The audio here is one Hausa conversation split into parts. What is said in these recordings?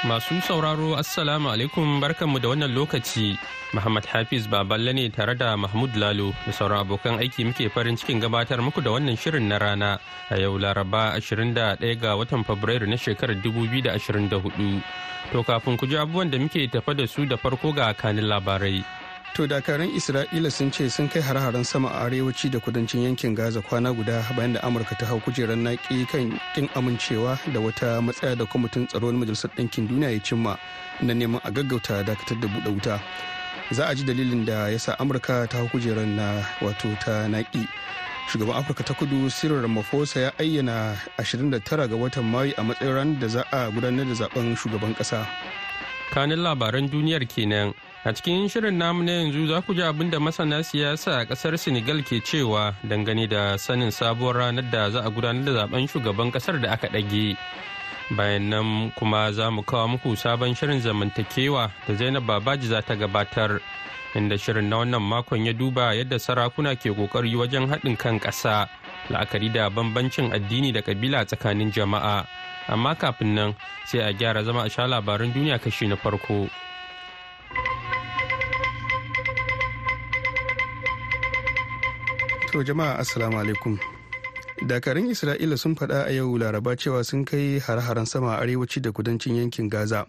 Masu sauraro Assalamu alaikum barkanmu da wannan lokaci. Muhammad Hafiz Baballe ne tare da Mahmud Lalo da sauran abokan aiki muke farin cikin gabatar muku da wannan shirin na rana a yau Laraba 21 ga watan Fabrairu na shekarar 2024. To kafin ku ji abubuwan da muke tafa da su da farko ga kanin labarai. To dakaran Isra'ila sun ce sun kai har-haren sama a arewaci da kudancin yankin Gaza kwana guda bayan da Amurka ta hau kujerar naki kan kin amincewa da wata matsaya da kwamitin tsaro na Majalisar Ɗinkin Duniya ya cimma na neman a gaggauta dakatar da buɗe wuta. Za a ji dalilin da ya sa Amurka ta hau kujerar na wato ta naki. Shugaban Afirka ta kudu Cyril Ramaphosa ya ayyana 29 ga watan Mayu a matsayin ranar da za a gudanar da zaɓen shugaban ƙasa. Kanin labaran duniyar kenan A cikin shirin namu na yanzu za ku ji abin da masana siyasa a ƙasar Senegal ke cewa dangane da sanin sabuwar ranar da za a gudanar da zaɓen shugaban ƙasar da aka ɗage. Bayan nan kuma za mu kawo muku sabon shirin zamantakewa da Zainab Babaji za ta gabatar. Inda shirin na wannan makon ya duba yadda sarakuna ke ƙoƙari wajen haɗin kan ƙasa, la'akari da bambancin addini da ƙabila tsakanin jama'a. Amma kafin nan sai a gyara zama a sha labaran duniya kashi na farko. To jama'a assalamu alaikum. Dakarun Isra'ila sun faɗa a yau laraba cewa sun kai har-haren sama a arewaci da kudancin yankin Gaza.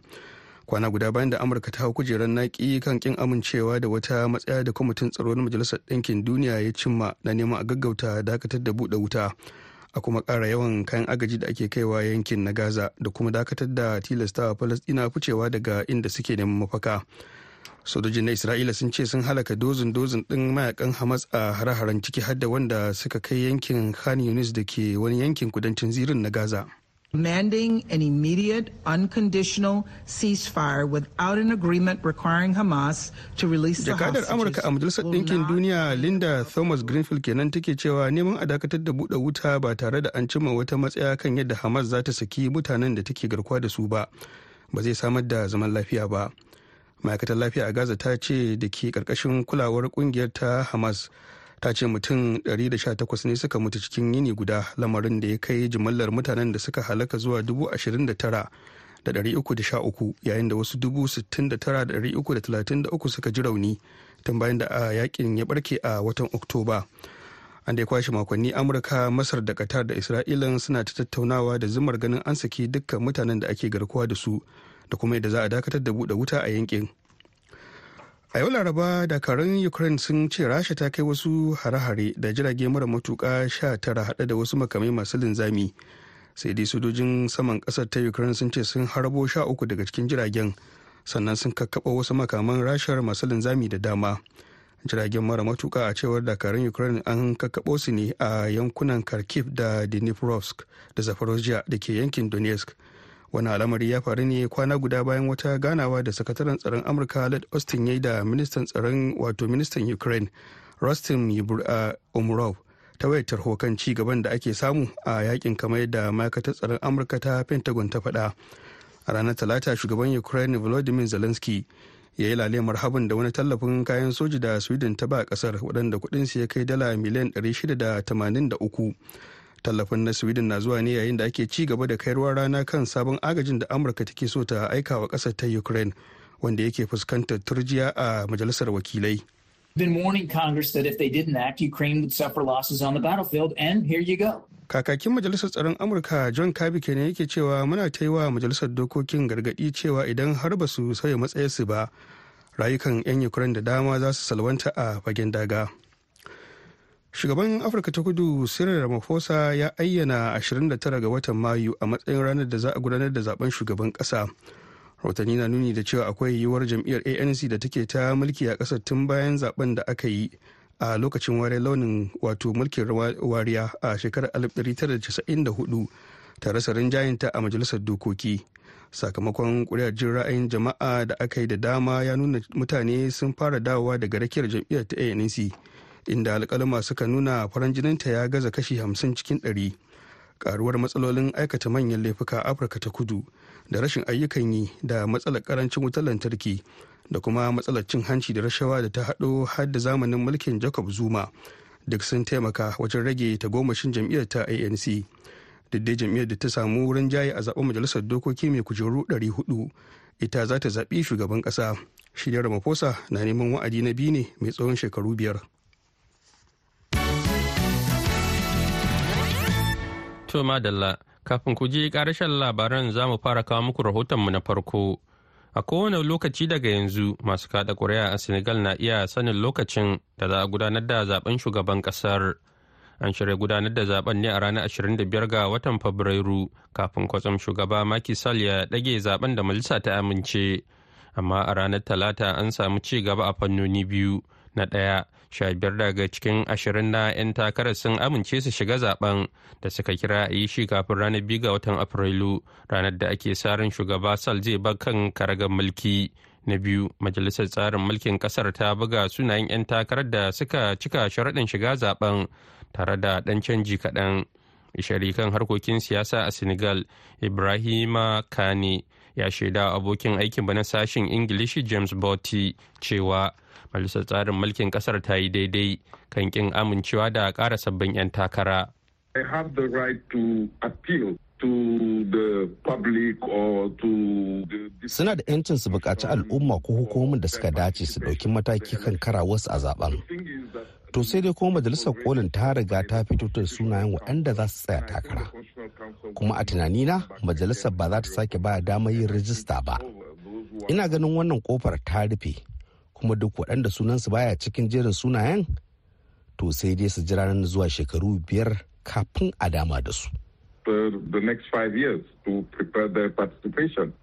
Kwana guda bayan da Amurka ta hau kujerar naki kan kin amincewa da wata matsaya da kwamitin tsaro na Majalisar Ɗinkin Duniya ya cimma na neman a gaggauta dakatar da buɗe wuta. A kuma ƙara yawan kayan agaji da ake kaiwa yankin na Gaza da kuma dakatar da tilastawa Falasɗina ficewa daga inda suke neman mafaka. sojojin na isra'ila sun ce sun halaka dozin dozin din mayaƙan hamas a hare-haren ciki hadda wanda suka kai yankin khan yunis da ke wani yankin kudancin zirin na gaza demanding an immediate, unconditional ceasefire without an agreement requiring Hamas to release the Jakadar Amurka a Majalisar Ɗinkin Duniya Linda Thomas Greenfield kenan take cewa neman a dakatar da buɗe wuta ba tare da an cimma wata matsaya kan yadda Hamas za ta saki mutanen da take garkuwa da su ba, ba zai samar da zaman lafiya ba. ma'aikatar lafiya a gaza ta ce da ke ƙarƙashin kulawar ƙungiyar ta hamas ta ce mutum 118 ne suka mutu cikin yini guda lamarin da ya kai jimallar mutanen da suka halaka zuwa 29,313 yayin da wasu 69,333 suka ji rauni tun bayan da a yaƙin ya barke a watan oktoba. An da ya kwashe makonni amurka masar da qatar da isra'ila suna ta tattaunawa da zumar ganin an saki dukkan mutanen da ake garkuwa da su da kuma yadda za a dakatar da buɗe wuta a yankin. A yau laraba dakarun ukraine sun ce rasha ta kai wasu hare-hare da jirage mara matuka sha tara hade da wasu makamai masu linzami. Sai dai sojojin saman ƙasar ta ukraine sun ce sun harbo sha uku daga cikin jiragen sannan sun kakkaɓa wasu makaman rashar masu linzami da dama. Jiragen mara matuka a cewar dakarun ukraine an kakkaɓo su ne a yankunan kharkiv da dnipropetrovsk da zaporozhye da ke yankin donetsk. Wani al'amari ya faru ne kwana guda bayan wata ganawa da sakataren tsaron amurka led austin ya yi da ministan tsaron wato ministan ukraine rostin umrov ta wayar tarho kan ci gaban da ake samu a yaƙin kamar yadda ma'aikatar tsaron amurka ta pentagon ta faɗa. A ranar talata shugaban ukraine volodymyr zelensky ya yi lalemar habin da wani tallafin kayan soji da sweden ta ba ƙasar waɗanda kuɗinsu ya kai dala miliyan 683 tallafin na sweden na zuwa ne yayin da ake ci gaba da kairuwar rana kan sabon agajin da amurka take so ta aika wa ƙasar ta ukraine wanda yake fuskantar turjiya a majalisar wakilai been warning Congress that if they didn't act, Ukraine would suffer losses on the battlefield, and here you go. Kakakin Majalisar Tsaron Amurka John Kirby kenan yake cewa muna ta yi wa Majalisar Dokokin gargaɗi cewa idan har ba su sauya matsayarsu ba, rayukan 'yan Ukraine da dama za su salwanta a fagen daga. Shugaban afirka ta kudu cyril ramaphosa ya ayyana 29 ga watan mayu a matsayin ranar da za a gudanar da zaɓen shugaban kasa rahotanni na nuni da cewa akwai yiwuwar jam'iyyar anc da take ta mulki a ƙasar tun bayan zaɓen da aka yi a lokacin ware launin wato mulkin wariya a shekarar 1994 ta rasa rinjayenta a majalisar dokoki. Sakamakon kuri'ar jin ra'ayin jama'a da aka yi da dama ya nuna mutane sun fara dawowa daga rakiyar jam'iyyar ta anc inda alkalama suka nuna farin jininta ya gaza kashi 50 cikin 100 karuwar matsalolin aikata manyan laifuka afirka ta kudu da rashin ayyukan yi da matsalar ƙarancin wutar lantarki da kuma matsalar cin hanci da rashawa da ta haɗo har da zamanin mulkin jacob zuma duk sun taimaka wajen rage tagomashin jam'iyyar ta anc dai jam'iyyar da ta samu wurin jaye a zaɓen majalisar dokoki mai kujeru 400 ita za ta zaɓi shugaban ƙasa. Shirya ramaphosa na neman wa'adi na biyu ne mai tsawon shekaru biyar. To madalla kafin ku je ƙarashen labaran za mu fara kawo muku rahotonmu na farko. A kowane lokaci daga yanzu masu kada ƙuri'a a senegal na iya sanin lokacin da za a gudanar da zaɓen shugaban ƙasar. An shirya gudanar da zaɓen ne a ranar 25 ga watan fabrairu kafin kwatsam shugaba Macky Sall ya ɗage zaɓen da majalisa ta amince. Amma a ranar talata an samu ci gaba a fannoni biyu. Na ɗaya sha biyar daga cikin ashirin na 'yan takarar sun amince su shiga zaɓen da suka kira a yi shi kafin ranar biyu ga watan afrilu ranar da ake sa ran shugaba sal zai bar kan karagar mulki. Na biyu majalisar tsarin mulkin ƙasar ta buga sunayen 'yan takarar da suka cika sharaɗin shiga zaɓen tare da ɗan canji kaɗan. Kan harkokin siyasa a senegal ibrahima kane ya shaida abokin aikin na sashen ingilishi james botti cewa majalisar tsarin mulkin ƙasar ta yi daidai kan kin amincewa da ƙara sabbin 'yan takara I have the right to appeal to the public or to the... Suna da 'yancin su buƙaci al'umma ko hukumomin da suka dace su ɗauki mataki kan karawarsu a zaɓen. To sai dai kuma majalisar kolin ta riga ta fito da sunayen waɗanda za su tsaya takara. Kuma a tunanina majalisar ba za ta sake ba damar yin rijista ba. Ina ganin wannan ƙofar ta rufe kuma duk waɗanda sunansu baya cikin jerin sunayen to sai dai su jira nan zuwa shekaru biyar kafin a dama da su. The next five years to prepare their participation.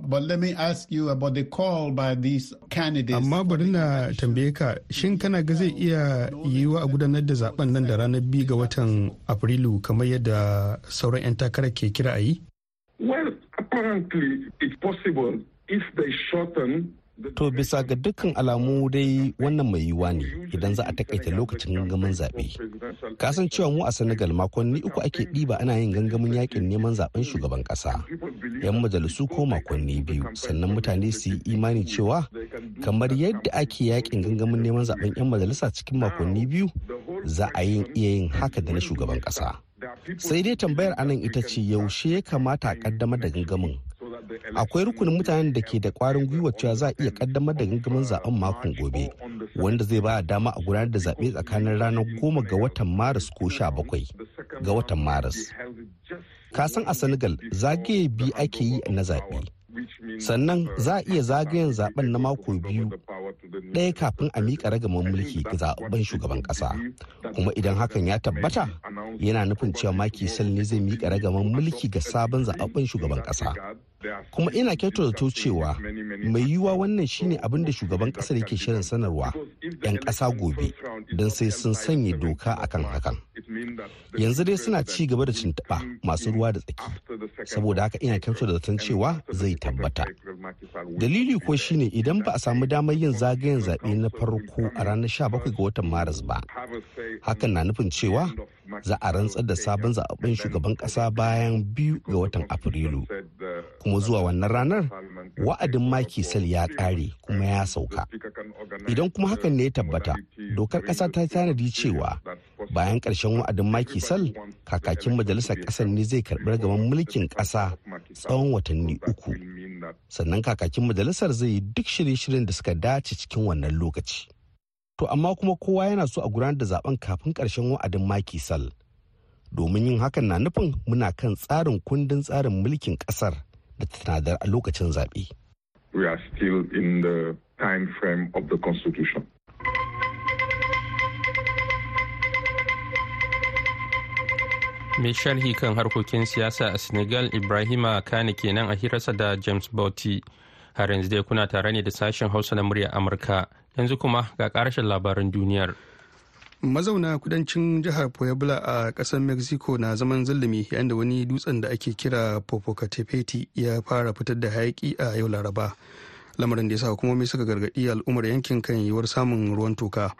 But let me ask you about the call by these candidates. Amma bari na tambaye ka, shin kana ga zai iya yiwuwa a gudanar da zaɓen nan da ranar biyu ga watan Afrilu kamar yadda sauran 'yan takarar ke kira a yi? Well, apparently it's possible if they shorten To bisa ga dukkan alamu dai wannan mai yiwuwa ne idan za a takaita lokacin gangamin zaɓe. Kasan cewa mu a Senegal makonni uku ake ɗiba ana yin gangamin yaƙin neman zaɓen shugaban ƙasa. 'Yan majalisu ko makonni biyu sannan mutane su yi imani cewa kamar yadda ake yaƙin gangamin neman zaɓen 'yan majalisa cikin makonni biyu za a yin iya yin haka da na shugaban ƙasa. Sai dai tambayar a nan ita ce yaushe ya kamata a ƙaddamar da gangamin akwai rukunin mutanen da ke da kwarin gwiwa cewa za a iya kaddamar da gangamin zaɓen makon gobe wanda zai ba dama a gudanar da zaɓe tsakanin ranar goma ga watan maris ko sha bakwai ga watan maris. Kasan a senegal zagaye biyu ake yi na zaɓe. Sannan za a iya zagayen zaɓen na mako biyu ɗaya kafin a miƙa ragaman mulki ga zaɓen shugaban ƙasa. Kuma idan hakan ya tabbata yana nufin cewa maki sal ne zai miƙa ragaman mulki ga sabon zaɓen shugaban ƙasa. Kuma ina kyautar da cewa mai yiwuwa wannan shine abin da shugaban ƙasar yake shirin sanarwa 'yan ƙasa gobe don sai sun sanya doka akan hakan. Yanzu dai suna ci gaba da cintaɓa masu ruwa da tsaki saboda haka ina kyautar da zaton cewa zai tabbata. Dalili ko shine idan ba a samu damar yin zagayen zaɓe na farko a ranar 17 ga watan maris ba hakan na nufin cewa za a rantsar da sabon zaɓen shugaban ƙasa bayan biyu ga watan afrilu. Kuma zuwa wannan ranar wa'adin maki sal ya ƙare kuma ya sauka. Idan kuma hakan ne ya tabbata dokar ƙasa ta tanadi cewa bayan ƙarshen wa'adin maki sal kakakin majalisar ƙasar ne zai karɓi ragaman mulkin ƙasa tsawon watanni uku. Sannan kakakin majalisar zai yi duk shirye-shiryen da suka dace cikin wannan lokaci. To amma kuma kowa yana so a gudanar da zaɓen kafin ƙarshen wa'adin maki sal domin yin hakan na nufin muna kan tsarin kundin tsarin mulkin ƙasar da tanadar a lokacin zaɓe. We are still in the time frame of the constitution. mai sharhi kan harkokin siyasa a senegal ibrahima kane kenan a hirarsa da james bauti har yanzu dai kuna tare ne da sashen hausa na murya amurka yanzu kuma ga ƙarshen labaran duniyar. Mazauna kudancin jihar puebla a ƙasar mexico na zaman zulumi yayin da wani dutsen da ake kira popocatepeti ya fara fitar da hayaki a yau laraba. Lamarin da ya sa hukumomi suka gargaɗi al'ummar yankin kan yiwuwar samun ruwan toka.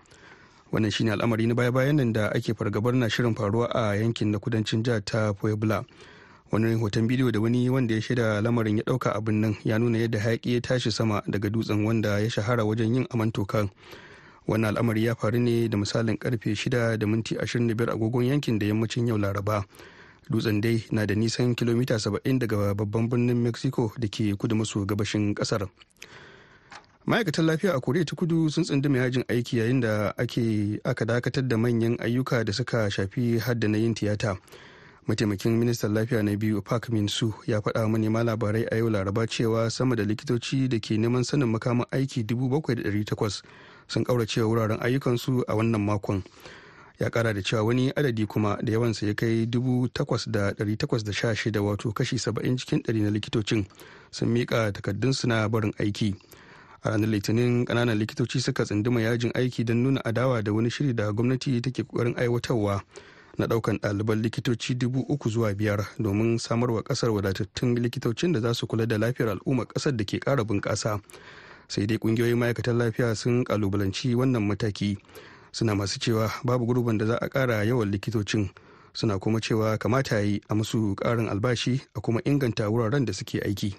Wannan shine al'amari na baya-bayan da ake fargabar na shirin faruwa a yankin na kudancin jihar ta puebla. Wani hoton bidiyo da wani wanda ya shaida lamarin ya ɗauka abin nan ya nuna yadda hayaki ya tashi sama daga dutsen wanda ya shahara wajen yin aman tokan. Wannan al'amari ya faru ne da misalin ƙarfe 6 da minti 25 agogon yankin da yammacin yau laraba. Dutsen dai na da nisan kilomita 70 daga babban birnin mexico da ke kudu maso gabashin ƙasar ma'aikatan lafiya a koriya ta kudu sun tsunduma yajin aiki yayin da aka dakatar da manyan ayyuka da suka shafi hadda na yin tiyata. Mataimakin ministan lafiya na biyu park min su ya faɗa manema labarai a yau laraba cewa sama da likitoci da ke neman sanin makaman aiki 7,800 sun kauracewa wuraren ayyukansu a wannan makon. Ya kara da cewa wani adadi kuma da yawansa ya kai 8,816 wato kashi 70 cikin 100 na likitocin sun miƙa takardunsu na barin aiki. A ranar litinin ƙananan likitoci suka tsunduma yajin aiki don nuna adawa da wani shiri da gwamnati take ƙoƙarin aiwatarwa. Na ɗaukan ɗaliban likitoci dubu uku zuwa biyar domin samarwa ƙasar wadatattun likitocin da za su kula da lafiyar al'ummar ƙasar da ke ƙara bunƙasa. Sai dai ƙungiyoyin ma'aikatan lafiya sun kalubalanci wannan mataki. Suna masu cewa babu gurbin da za a ƙara yawan likitocin. Suna kuma cewa kamata ya yi a musu ƙarin albashi a kuma inganta wuraren da suke aiki.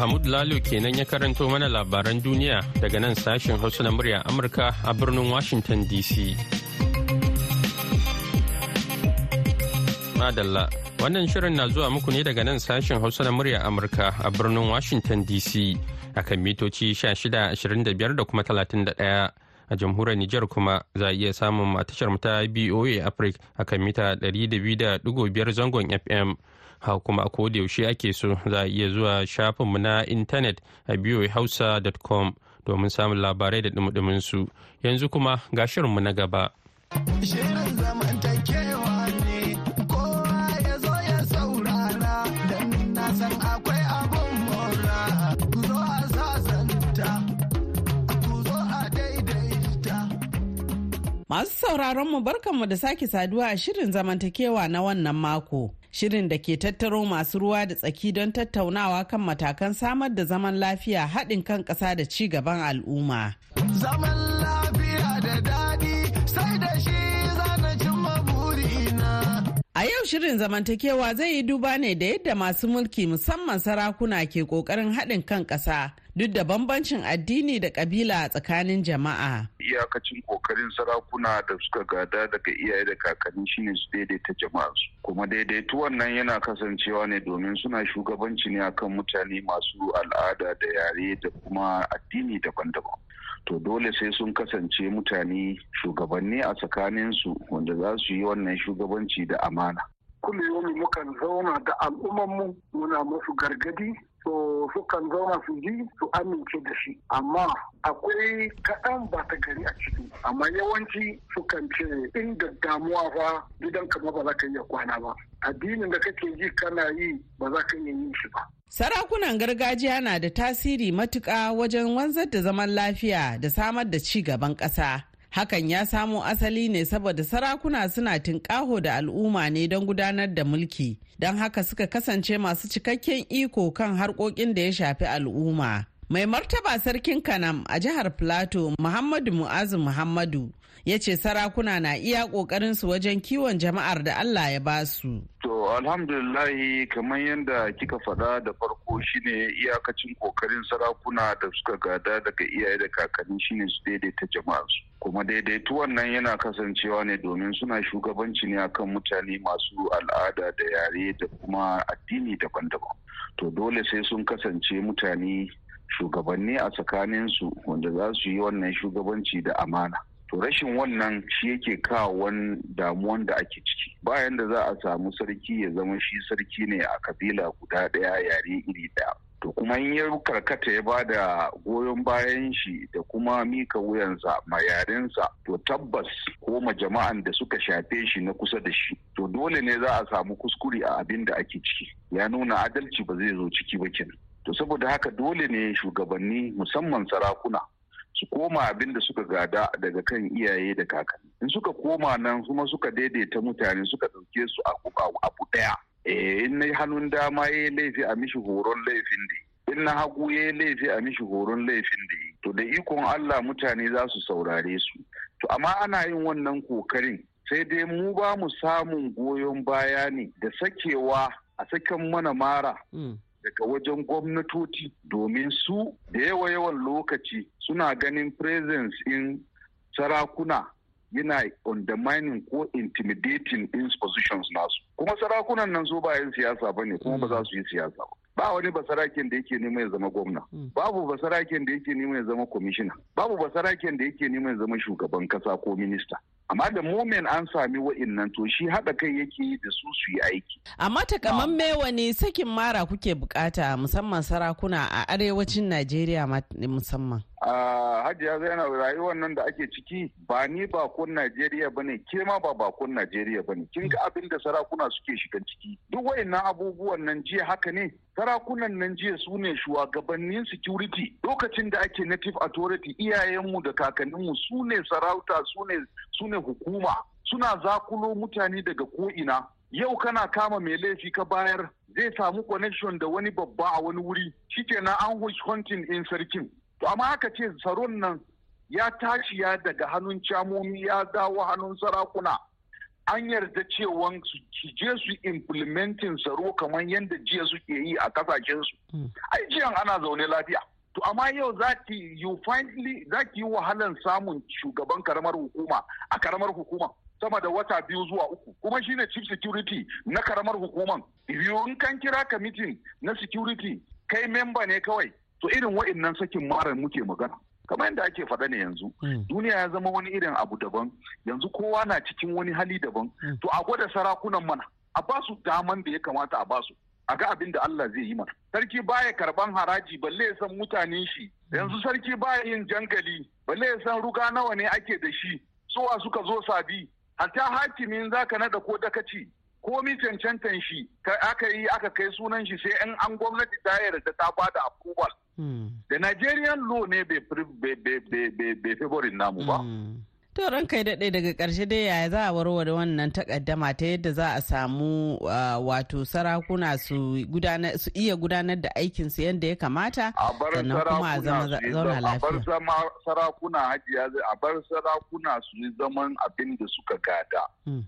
Mahmud Lalo kenan ya karanto mana labaran duniya daga nan sashen Hausa na murya Amurka a birnin Washington DC. Madalla, wannan shirin na zuwa muku ne daga nan sashen Hausa na murya Amurka a birnin Washington DC akan mitoci 1625 da kuma 31. a jamhuriyar Nijar kuma za a iya samun matashar ta BOA Africa a kan mita 200.5 zangon FM. Ha kuma a yaushe ake so za a iya zuwa shafinmu na intanet a boahausa.com domin samun labarai da dumudumin su. Yanzu kuma ga shirinmu na gaba. Shirin zamantakewa ne kowa ya zo ya saurara don na san akwai abun mora. Zo a sasanta Masu sauraron mu barkanmu da sake saduwa a shirin zamantakewa na wannan mako. Shirin da ke tattaro masu ruwa da tsaki don tattaunawa kan matakan samar da zaman lafiya haɗin kan ƙasa da ci gaban al'umma. Zaman lafiya yau shirin zamantakewa zai yi duba ne da yadda masu mulki musamman sarakuna ke ƙoƙarin haɗin kan ƙasa duk da bambancin addini da kabila a tsakanin jama'a. Iyakacin ƙoƙarin sarakuna da suka gada daga iyaye da kakanni shine su daidaita jama'a su. Kuma daidaitu wannan yana kasancewa ne domin suna shugabanci ne akan mutane masu al'ada da yare da kuma addini daban-daban. To dole sai sun kasance mutane shugabanni a tsakaninsu wanda za su yi wannan shugabanci da amana. Kullum mukan zauna da al'ummanmu muna musu gargaɗi so sukan zauna su ji su amince da shi. Amma akwai kaɗan ba ta gari a ciki. Amma yawanci sukan ce inda damuwa fa gidan kama ba za ka iya kwana ba. Addinin da kake ji kana yi ba za ka iya yin shi ba. Sarakunan gargajiya na da tasiri matuƙa wajen wanzar da zaman lafiya da samar da ci gaban ƙasa. Hakan ya samo asali ne saboda sarakuna suna tunƙaho da al'umma ne don gudanar da mulki, don haka suka kasance masu cikakken iko kan harkokin da ya shafi al'umma. Mai martaba sarkin Kanam a jihar Plateau, Muhammadu Mu'azu Muhammadu, ya ce sarakuna na iya su wajen kiwon jama'ar da Allah ya ba su. To alhamdulillahi kamar yadda kika faɗa da farko shine iyakacin ƙoƙarin sarakuna da suka gada daga iyaye da kakanni shine su daidaita jama'ar su. Kuma daidaitu wannan yana kasancewa ne domin suna shugabanci ne akan mutane masu al'ada da yare da kuma addini daban-daban. To dole sai sun kasance mutane shugabanni a tsakaninsu wanda za su yi wannan shugabanci da amana. To rashin wannan shi yake kawo wani damuwan da ake ciki. Bayan da za a samu sarki ya zama shi sarki ne a kabila guda ɗaya yare iri ɗaya. To kuma in ya karkata ya ba da goyon bayan shi da kuma mika wuyansa ma yarensa to tabbas ko ma jama'an da suka shafe shi na kusa da shi to dole ne za a samu kuskure a abin da ake ciki. Ya nuna adalci ba zai zo ciki ba kenan. To saboda haka dole ne shugabanni musamman sarakuna su koma abin da suka gada daga kan iyaye da kakanni. In suka koma nan kuma suka daidaita mutane suka ɗauke su abu ɗaya. In na hannun dama ya laifi a mishi horon laifin da in na hagu ya laifi a mishi horon laifin da to da ikon Allah mutane za su saurare su. To amma ana yin wannan ƙoƙarin sai dai mu ba mu samun goyon baya ne da sakewa a sakan mana mara. Daga wajen gwamnatoci domin su da yawa yawan lokaci suna ganin presence in sarakuna yana undermining ko intimidating in positions nasu. Kuma sarakunan nan su ba yin siyasa ba ne kuma ba za su yi siyasa ba. Ba wani basaraken da yake neman ya zama gwamna. Babu basaraken da yake neman ya zama kwamishina. Babu basaraken da yake neman ya zama shugaban kasa ko minista. Amma da moment an sami wa'innan to shi haɗa kai yake yi da su su yi aiki. amma takamamme wani sakin mara kuke buƙata musamman sarakuna a arewacin najeriya musamman? Hajiya zainab rayuwar nan da ake ciki ba ni bakon najeriya ba ne ke ma ba bakon najeriya ba ne kin ga abin da sarakuna suke shiga ciki. Duk wa'innan abubuwan nan jiya haka ne. Sarakunan nan jiya su ne shugabannin security. Lokacin da ake native authority iyayenmu da kakanninmu su ne sarauta su ne hukuma. Suna zakulo mutane daga ko'ina. Yau kana kama mai laifi ka bayar zai samu connection da wani babba a wani wuri. Shikenan an hunting in sarkin. To amma aka ce tsaron nan ya tashi ya daga hannun camomi ya dawo hannun sarakuna. An yarda cewa su je su implementing tsaro kamar yadda jiya suke yi a kasashensu. Ai jiyan ana zaune lafiya. To amma yau za ki you finally za ki yi wahalan samun shugaban karamar hukuma a karamar hukuma sama da wata biyu zuwa uku. Kuma shine chief security na karamar hukuman. In kan kira kamitin na security kai memba ne kawai. To irin wa'innan sakin marar muke magana. Kamar yadda ake faɗa ne yanzu duniya ya zama wani irin abu daban. Yanzu kowa na cikin wani hali daban. To a gwada sarakunan mana a ba su daman da ya kamata a ba su. A ga abin da Allah zai yi mana. Sarki baya karɓan haraji balle ya san mutanen shi. Yanzu sarki baya yin jangali balle ya san ruga nawa ne ake da shi. Suwa suka zo sabi? Hatta hakimin zaka nada ko dakaci komi cancantan shi aka yi aka kai sunan shi sai in an gwamnati ta yarda ta ba da approval. Da Nigerian law ne bai favorin namu ba. To ranka ya daɗe daga ƙarshe dai yaya za a warware wannan takaddama ta yadda za a samu wato sarakuna su iya gudanar da aikinsu yadda ya kamata sannan kuma a zauna lafiya. A bar sarakuna hajiya a bar sarakuna su yi zaman abin da suka gada.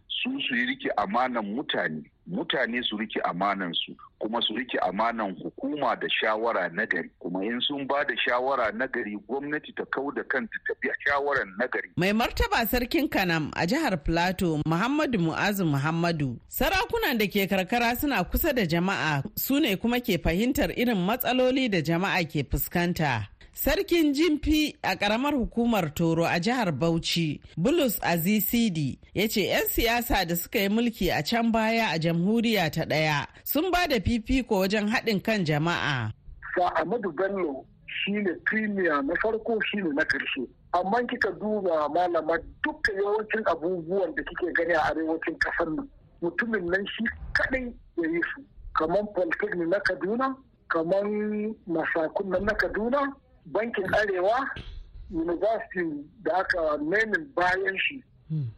Su su yi riƙe amanan mutane. Mutane su riƙe amanansu kuma su riƙe amanan hukuma da shawara nagari kuma in sun ba da shawara nagari gwamnati ta kau da kanta ta biya shawaran nagari. mai martaba sarkin kanam a jihar plateau muhammadu mu'azu muhammadu. Sarakunan da ke karkara suna kusa da jama'a su ne kuma ke fahimtar irin matsaloli da jama'a ke fuskanta. Sarkin Jimfi a ƙaramar hukumar Toro a jihar Bauchi, Bulus Azisidi, ya ce 'yan siyasa da suka yi mulki a can baya a jamhuriya ta ɗaya sun ba da fifiko wajen haɗin kan jama'a. Sa Ahmadu Bello shi ne premier na farko shi ne na ƙarshe. Amma kika duba malama duka yawancin abubuwan da kike gani a arewacin ƙasar nan. Mutumin nan shi kaɗai ya yi su. Kamar Polytechnic na Kaduna, kamar masakun na Kaduna, bankin arewa university da aka nemin bayan shi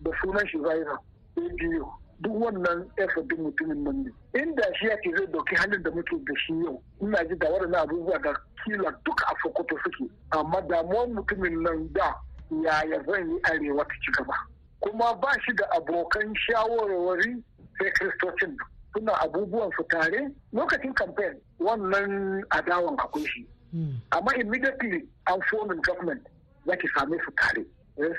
da sunan shi zaira ADU duk wannan efodin mutumin nan ne. Inda shi yake zai ɗauki halin da muke da shi yau ina ji da waɗannan abubuwa da kila duk a sokoto suke. Amma damuwar mutumin nan da yaya zan yi arewa ta ci gaba? Kuma ba shi da abokan shawarwari sai kristocin suna abubuwan su tare. Lokacin campaign wannan adawan akwai shi. Amma immediately an fomin government za ki same su tare.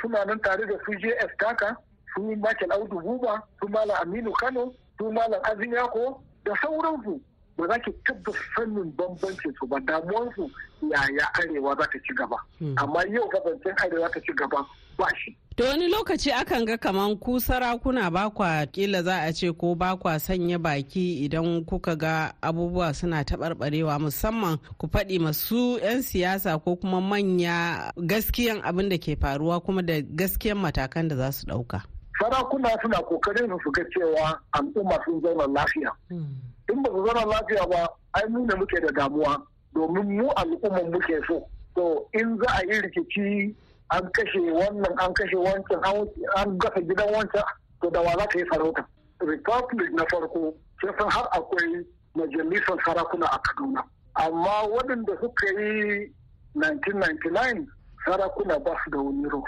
Suna nan tare da su js taka su michael audu buba su malam aminu kano su malam azin yako da sauransu. Ba za ki tabbata sanin bambancin su ba. Damuwansu yaya arewa za ta ci gaba. Amma yau gabancin arewa ta ci gaba ba shi. To wani lokaci akan ga kaman ku sarakuna ba kwa kila za a ce ko ba kwa sanya baki idan kuka ga abubuwa suna taɓarɓarewa musamman ku faɗi masu 'yan siyasa ko kuma manya gaskiyan abin da ke faruwa kuma da gaskiyan matakan da za su ɗauka. Sarakuna suna ƙoƙarin su ga cewa al'umma sun zauna lafiya. In ba su zauna lafiya ba, ai mu ne muke da damuwa. domin mu al'umman muke so to in za a yi rikici an kashe wannan an kashe wancan an gasa gidan wancan to da wa za ka yi sarauta? Republic na farko sai san har akwai majalisar sarakuna a kaduna. Amma waɗanda suka yi 1999 sarakuna ba su da wani rol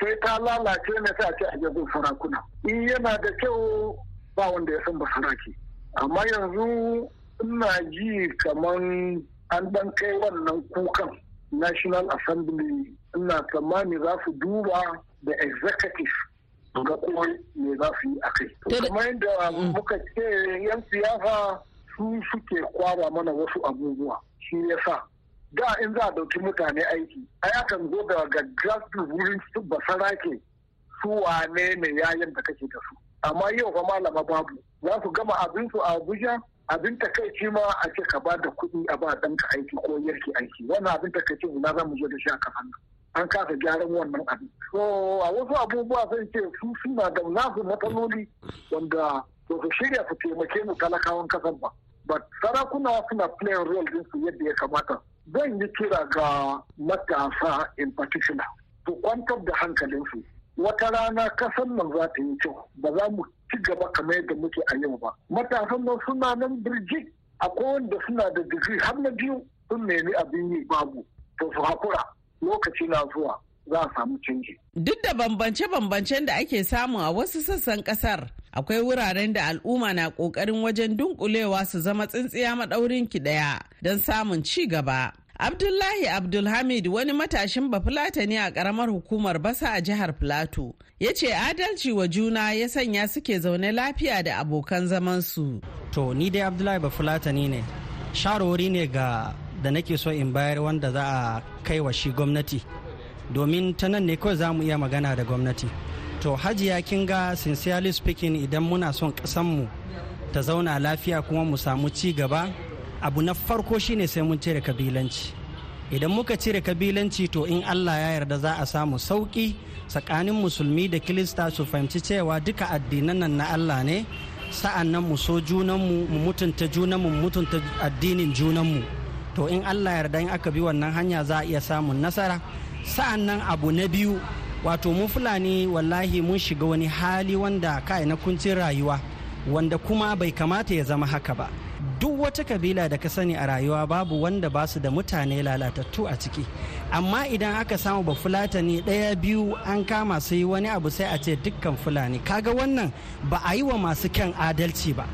sai ta lalace ne sai a ce a jabin sarakuna. In yana da kyau ba wanda ya san ba saraki amma yanzu ina ji kamar an ɗan kai wannan kukan national assembly ina tsammani za su duba da executive ga kuma me za su yi a kai. Kamar yadda muka ce yan siyasa su suke kwara mana wasu abubuwa shi ya sa. Da in za a ɗauki mutane aiki ai akan zo da gaggasu wurin su basarake su wane ne yayin da kake da su. Amma yau fa malama babu za su gama abin su a Abuja abin takaici ma a ce ka ba da kuɗi a ba ɗanka aiki ko yarki aiki. Wannan abin takaici ina za mu zo da shi a kafan nan. An kasa gyaran wannan abin. So a wasu abubuwa sai ce su suna da nasu matsaloli wanda ba su shirya su taimake mu talakawan kasan ba. But sarakuna suna playing role din su yadda ya kamata. Zan yi kira ga matasa in particular su kwantar da hankalinsu. Wata rana kasan nan za ta yi kyau ba za mu ci gaba kamar yadda muke a yau ba. Matasan nan suna nan birjik akwai wanda suna da digiri har na biyu sun nemi abin yi babu to su hakura lokaci na zuwa za a samu canji. Duk da bambance-bambancen da ake samu a wasu sassan ƙasar, akwai wuraren da al'umma na ƙoƙarin wajen dunkulewa su zama tsintsiya maɗaurin ki ɗaya don samun ci gaba. Abdullahi Abdulhamid wani matashin bafulata ne a ƙaramar hukumar basa a jihar Filato. Ya ce adalci wa juna ya sanya suke zaune lafiya da abokan zamansu. To, ni dai Abdullahi bafulatani ne. Shawarwari ne ga da nake so in bayar wanda za a kai wa shi gwamnati. Domin ta nan ne kawai za mu iya magana da gwamnati. To, hajiya kin ga sincerely speaking idan muna son ƙasanmu ta zauna lafiya kuma mu samu ci gaba abu na farko shine sai mun cire kabilanci idan muka cire kabilanci to in allah ya yarda za a samu sauƙi tsakanin musulmi da kilista su fahimci cewa duka addinan nan na allah ne sa'an nan mu so junanmu mu mutunta junanmu mu mutunta addinin junanmu to in allah yarda in aka bi wannan hanya za a iya samun nasara. Sa'an nan abu na biyu wato mu fulani wallahi mun shiga wani hali wanda kai na kuncin rayuwa wanda kuma bai kamata ya zama haka ba. Duk wata kabila da ka sani a rayuwa babu wanda ba su da mutane lalatattu a ciki. Amma idan aka samu ba fulatani ɗaya biyu an kama su yi wani abu sai a ce dukkan fulani. Kaga wannan ba a yi wa masu kyan adalci ba.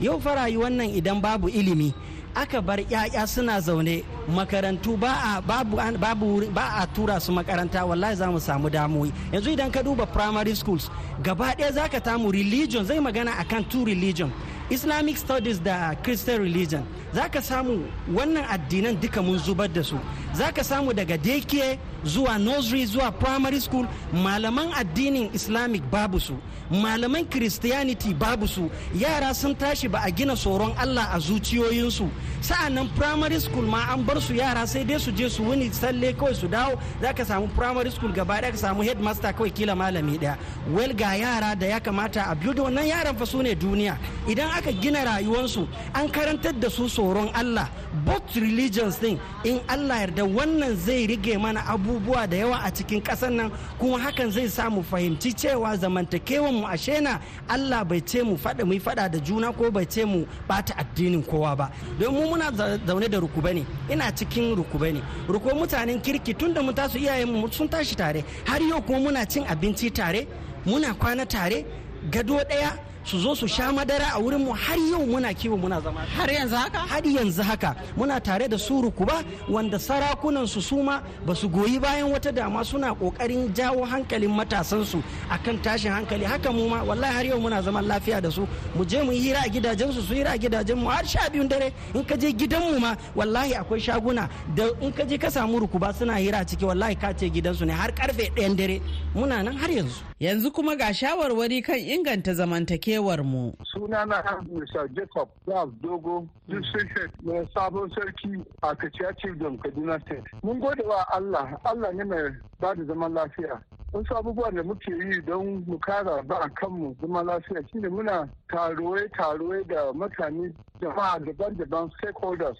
Yau fa rayuwar nan idan babu ilimi aka bar 'ya'ya suna zaune makarantu ba a babu, babu ba a tura su makaranta wallahi za mu samu damuwi yanzu idan ka duba primary schools gaba ɗaya za ka tamu religion zai magana akan two religion islamic studies da christian religion. Za ka samu wannan addinan duka mun zubar da su. Za ka samu daga daycare zuwa nursery zuwa primary school malaman addinin islamic babu su malaman christianity babu su yara sun tashi ba a gina tsoron allah a zuciyoyinsu. Sa'annan primary school ma an bar su yara sai dai su je su wuni salle kawai su dawo. Za ka samu primary school gaba ɗaya ka samu headmaster kawai kila malami ɗaya. Well ga yara da ya kamata a biyu da wannan yaran fa su ne duniya. Idan aka gina rayuwarsu an karantar da su tsoron allah. Both religions din in allah yarda wannan zai rige mana abubuwa da yawa a cikin ƙasar nan kuma hakan zai sa mu fahimci cewa zamantakewan mu ashe na allah bai ce mu faɗa mu faɗa da juna ko bai ce mu bata addinin kowa ba. Don mu muna zaune da rukuba ne ina cikin rukuba ne. Rukuba mutanen kirki tun da mu tasu iyayen mu sun tashi tare har yau kuma muna cin abinci tare muna kwana tare gado ɗaya su zo su sha madara a wurin mu har yau muna kiwo muna zama. Har yanzu haka? Har yanzu haka muna tare da su rukuba wanda sarakunan su suma ba su goyi bayan wata dama suna ƙoƙarin jawo hankalin matasan su akan tashin hankali. Haka mu ma wallahi har yau muna zaman lafiya da su. Mu je mu hira a gidajen su su hira a gidajen mu har sha biyun dare. In ka je gidan mu ma wallahi akwai shaguna da in ka je ka samu rukuba suna hira ciki wallahi ka ce gidansu ne har ƙarfe ɗayan dare. Muna nan har yanzu. Yanzu kuma ga shawarwari kan inganta zamantakewa. Mu. Sunana Mr. Jacob Ralph Dogo, District mai sabon sarki a Kaciya Children Kaduna State. Mun gode wa Allah, Allah ne mai ba da zaman lafiya. Wasu abubuwan da muke yi don mu kara ba kanmu zaman lafiya shine muna taruwe-taruwe da mutane jama'a daban-daban stakeholders.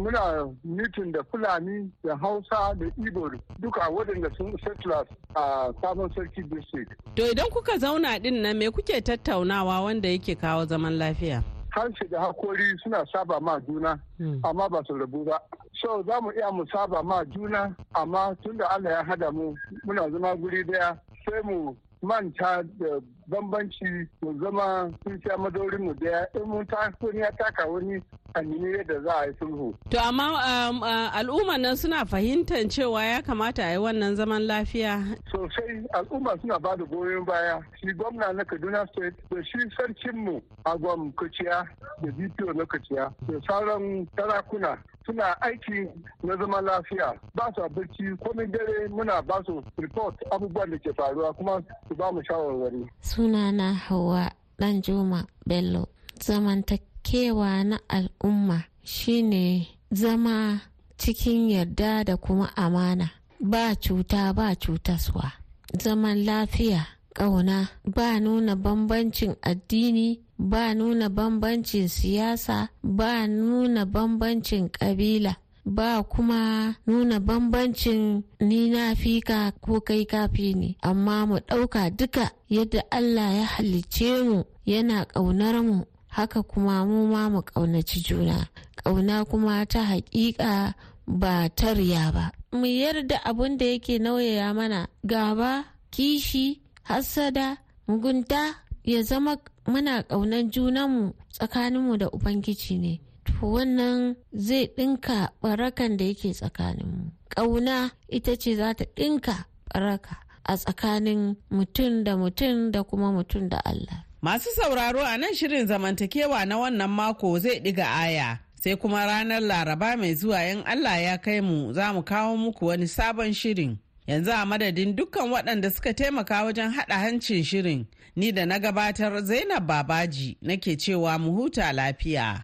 Muna mitin da fulani da hausa da ibo duka waɗanda sun settlers a sabon sarki district. To idan kuka zauna ɗin nan me kuke tattaunawa wanda yake kawo zaman lafiya? Harshe da hakori suna saba ma juna amma ba su rabu ba. So za mu iya mu saba ma juna amma tunda allah ya hada mu muna zama guri ɗaya sai mu manta da bambanci mu zama sun sha madaurin mu ɗaya in mun ta ya taka wani a yadda za a yi sulhu. To amma um, al'umma nan suna fahimtar cewa ya kamata a yi wannan zaman lafiya. Sosai al'umma suna ba da goyon baya. Shi gwamna na Kaduna State da shi sarkinmu a gwam Kuciya da DPO na Kuciya da sauran sarakuna suna aiki na zaman lafiya. Ba su barci komai dare muna ba su report abubuwan da ke faruwa kuma su ba mu shawarwari. Sunana Hauwa Danjuma Bello. Zamantakewa na al'umma shine zama cikin yarda da kuma amana. Ba cuta ba cutaswa. Zaman lafiya ƙauna ba nuna bambancin addini ba nuna bambancin siyasa ba nuna bambancin ƙabila ba kuma nuna bambancin ni na fika ko kai kafi ne amma mu ɗauka duka yadda Allah ya halicce mu yana ƙaunar mu haka kuma mu ma mu ƙaunaci juna. Ƙauna kuma ta haƙiƙa ba ta riya ba. Mu yarda abin da yake nauyaya mana gaba kishi hassada mugunta ya zama muna ƙaunar junanmu tsakaninmu da ubangiji ne to wannan zai ɗinka barakan da yake tsakaninmu ƙauna ita ce za ta ɗinka baraka a tsakanin mutum da mutum da kuma mutum da Allah Masu sauraro a nan shirin zamantakewa na wannan mako zai ɗiga aya. Sai kuma ranar Laraba mai zuwa yan Allah ya kai mu za mu kawo muku wani sabon shirin. Yanzu a madadin dukkan waɗanda suka taimaka wajen haɗa hancin shirin. Ni da na gabatar Zainab Babaji nake cewa mu huta lafiya.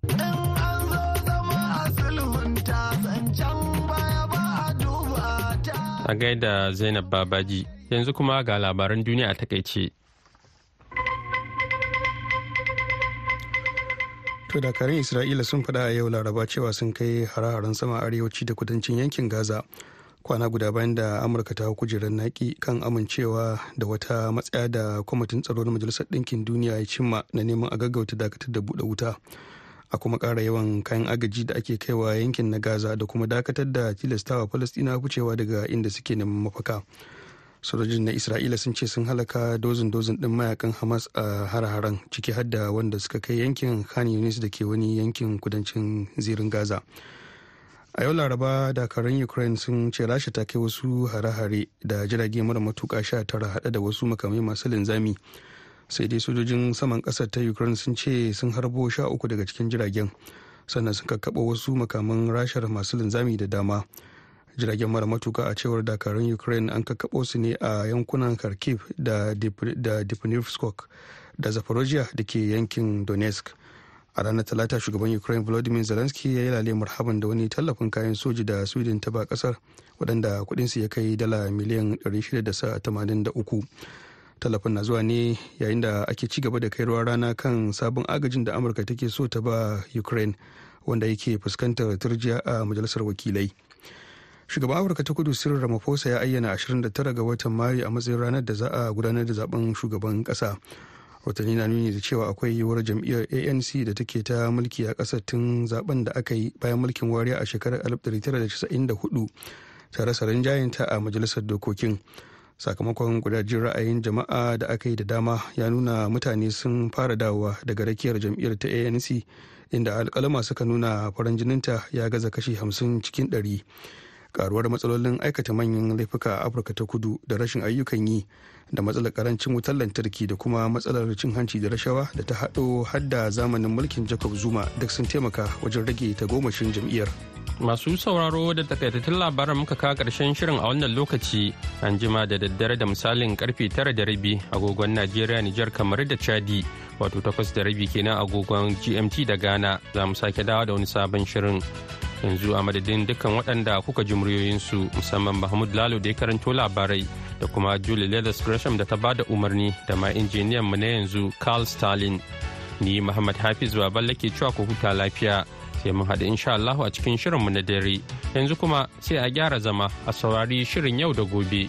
A gaida Zainab Babaji, yanzu kuma ga labaran duniya a taƙaice. To dakarun Isra'ila sun faɗa a yau laraba cewa sun kai hare-haren sama arewaci da kudancin yankin Gaza. Kwana guda bayan da Amurka ta kujerar naki kan amincewa da wata matsaya da kwamitin tsaro na Majalisar Ɗinkin Duniya ya cimma na neman a gaggauta dakatar da buɗe wuta. A kuma ƙara yawan kayan agaji da ake kaiwa yankin na Gaza da kuma dakatar da tilastawa Falasɗina kucewa daga inda suke neman mafaka. sojojin na isra'ila sun ce sun halaka dozin dozin din mayaƙan hamas a har-haren ciki har da wanda suka kai yankin khan yunis da ke wani yankin kudancin zirin gaza a yau laraba dakarun ukraine sun ce rasha ta kai wasu hare-hare da jirage mara matuka sha tara hada da wasu makamai masu linzami. Sai dai sojojin saman ƙasar ta ukraine sun ce sun harbo sha uku daga cikin jiragen sannan sun kakkaɓa wasu makaman rashar masu linzami da dama. Jiragen mara matuka a cewar dakarun ukraine an kakkaɓo su ne a yankunan kharkiv da dnipropetrovsk da zaporozhia da ke yankin donetsk. A ranar talata shugaban ukraine volodymyr zelensky ya yi lale marhaban da wani tallafin kayan soji da sweden ta ba ƙasar waɗanda kudinsu ya kai dala miliyan 683 tallafin na zuwa ne yayin da ake ci gaba da kai ruwa rana kan sabon agajin da amurka take so ta ba ukraine wanda yake fuskantar turjiya a majalisar wakilai. Shugaban afirka ta kudu cyril ramaphosa ya ayyana 29 ga watan mayu a matsayin ranar da za a gudanar da zaɓen shugaban kasa watanni na nuni da cewa akwai yiwuwar jam'iyyar anc da take ta mulki a ƙasar tun zaɓen da aka yi bayan mulkin wariya a shekarar 1994 ta rasa rinjayenta a majalisar dokokin. Sakamakon gudajin ra'ayin jama'a da aka yi da dama ya nuna mutane sun fara dawowa daga rakiyar jam'iyyar ta anc inda alkalama suka nuna farin jininta ya gaza kashi 50 cikin 100 karuwar matsalolin aikata manyan laifuka a afirka ta kudu da rashin ayyukan yi da matsalar ƙarancin wutar lantarki da kuma matsalar cin hanci da rashawa da ta haɗo hadda zamanin mulkin jacob zuma duk sun taimaka wajen rage tagomashin jam'iyyar. Masu sauraro da takaitattun labaran muka kawo ƙarshen shirin a wannan lokaci. An jima da daddare da misalin ƙarfe tara da rabi agogon najeriya nijar kamar da chadi wato takwas da rabi kenan agogon gmt da ghana. Za mu sake dawo da wani sabon shirin. Yanzu a madadin dukkan waɗanda kuka ji muryoyinsu musamman mahmud lalo da ya karanto labarai da kuma julie leathers gresham da ta ba da umarni da ma injiniyan mu na yanzu carl stalin. Ni muhammad hafiz baballe ke cewa ku huta lafiya. Sai mun haɗu insha Allahu a cikin shirinmu na dare. Yanzu kuma sai a gyara zama a saurari shirin yau da gobe.